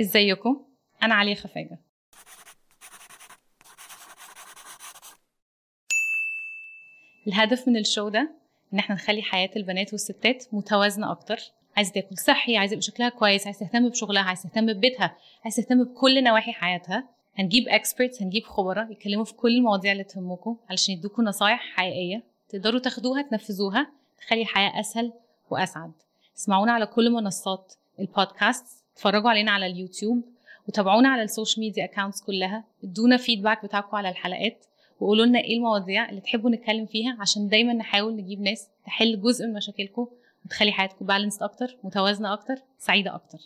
ازيكم؟ أنا عليا خفاجة. الهدف من ال show ده إن إحنا نخلي حياة البنات والستات متوازنة أكتر. عايزه تاكل صحي عايزه يبقى شكلها كويس عايزه تهتم بشغلها عايزه تهتم ببيتها عايزه تهتم بكل نواحي حياتها. هنجيب experts هنجيب خبراء يتكلموا في كل المواضيع اللي تهمكم علشان يدوكم نصايح حقيقية تقدروا تاخدوها تنفذوها تخلي الحياة أسهل وأسعد. اسمعونا على كل منصات البودكاست اتفرجوا علينا على اليوتيوب وتابعونا على ال social media accounts كلها ادونا feedback بتاعكم على الحلقات وقولوا لنا إيه المواضيع اللي تحبوا نتكلم فيها عشان دايما نحاول نجيب ناس تحل جزء من مشاكلكم وتخلي حياتكم balanced أكتر متوازنة أكتر سعيدة أكتر.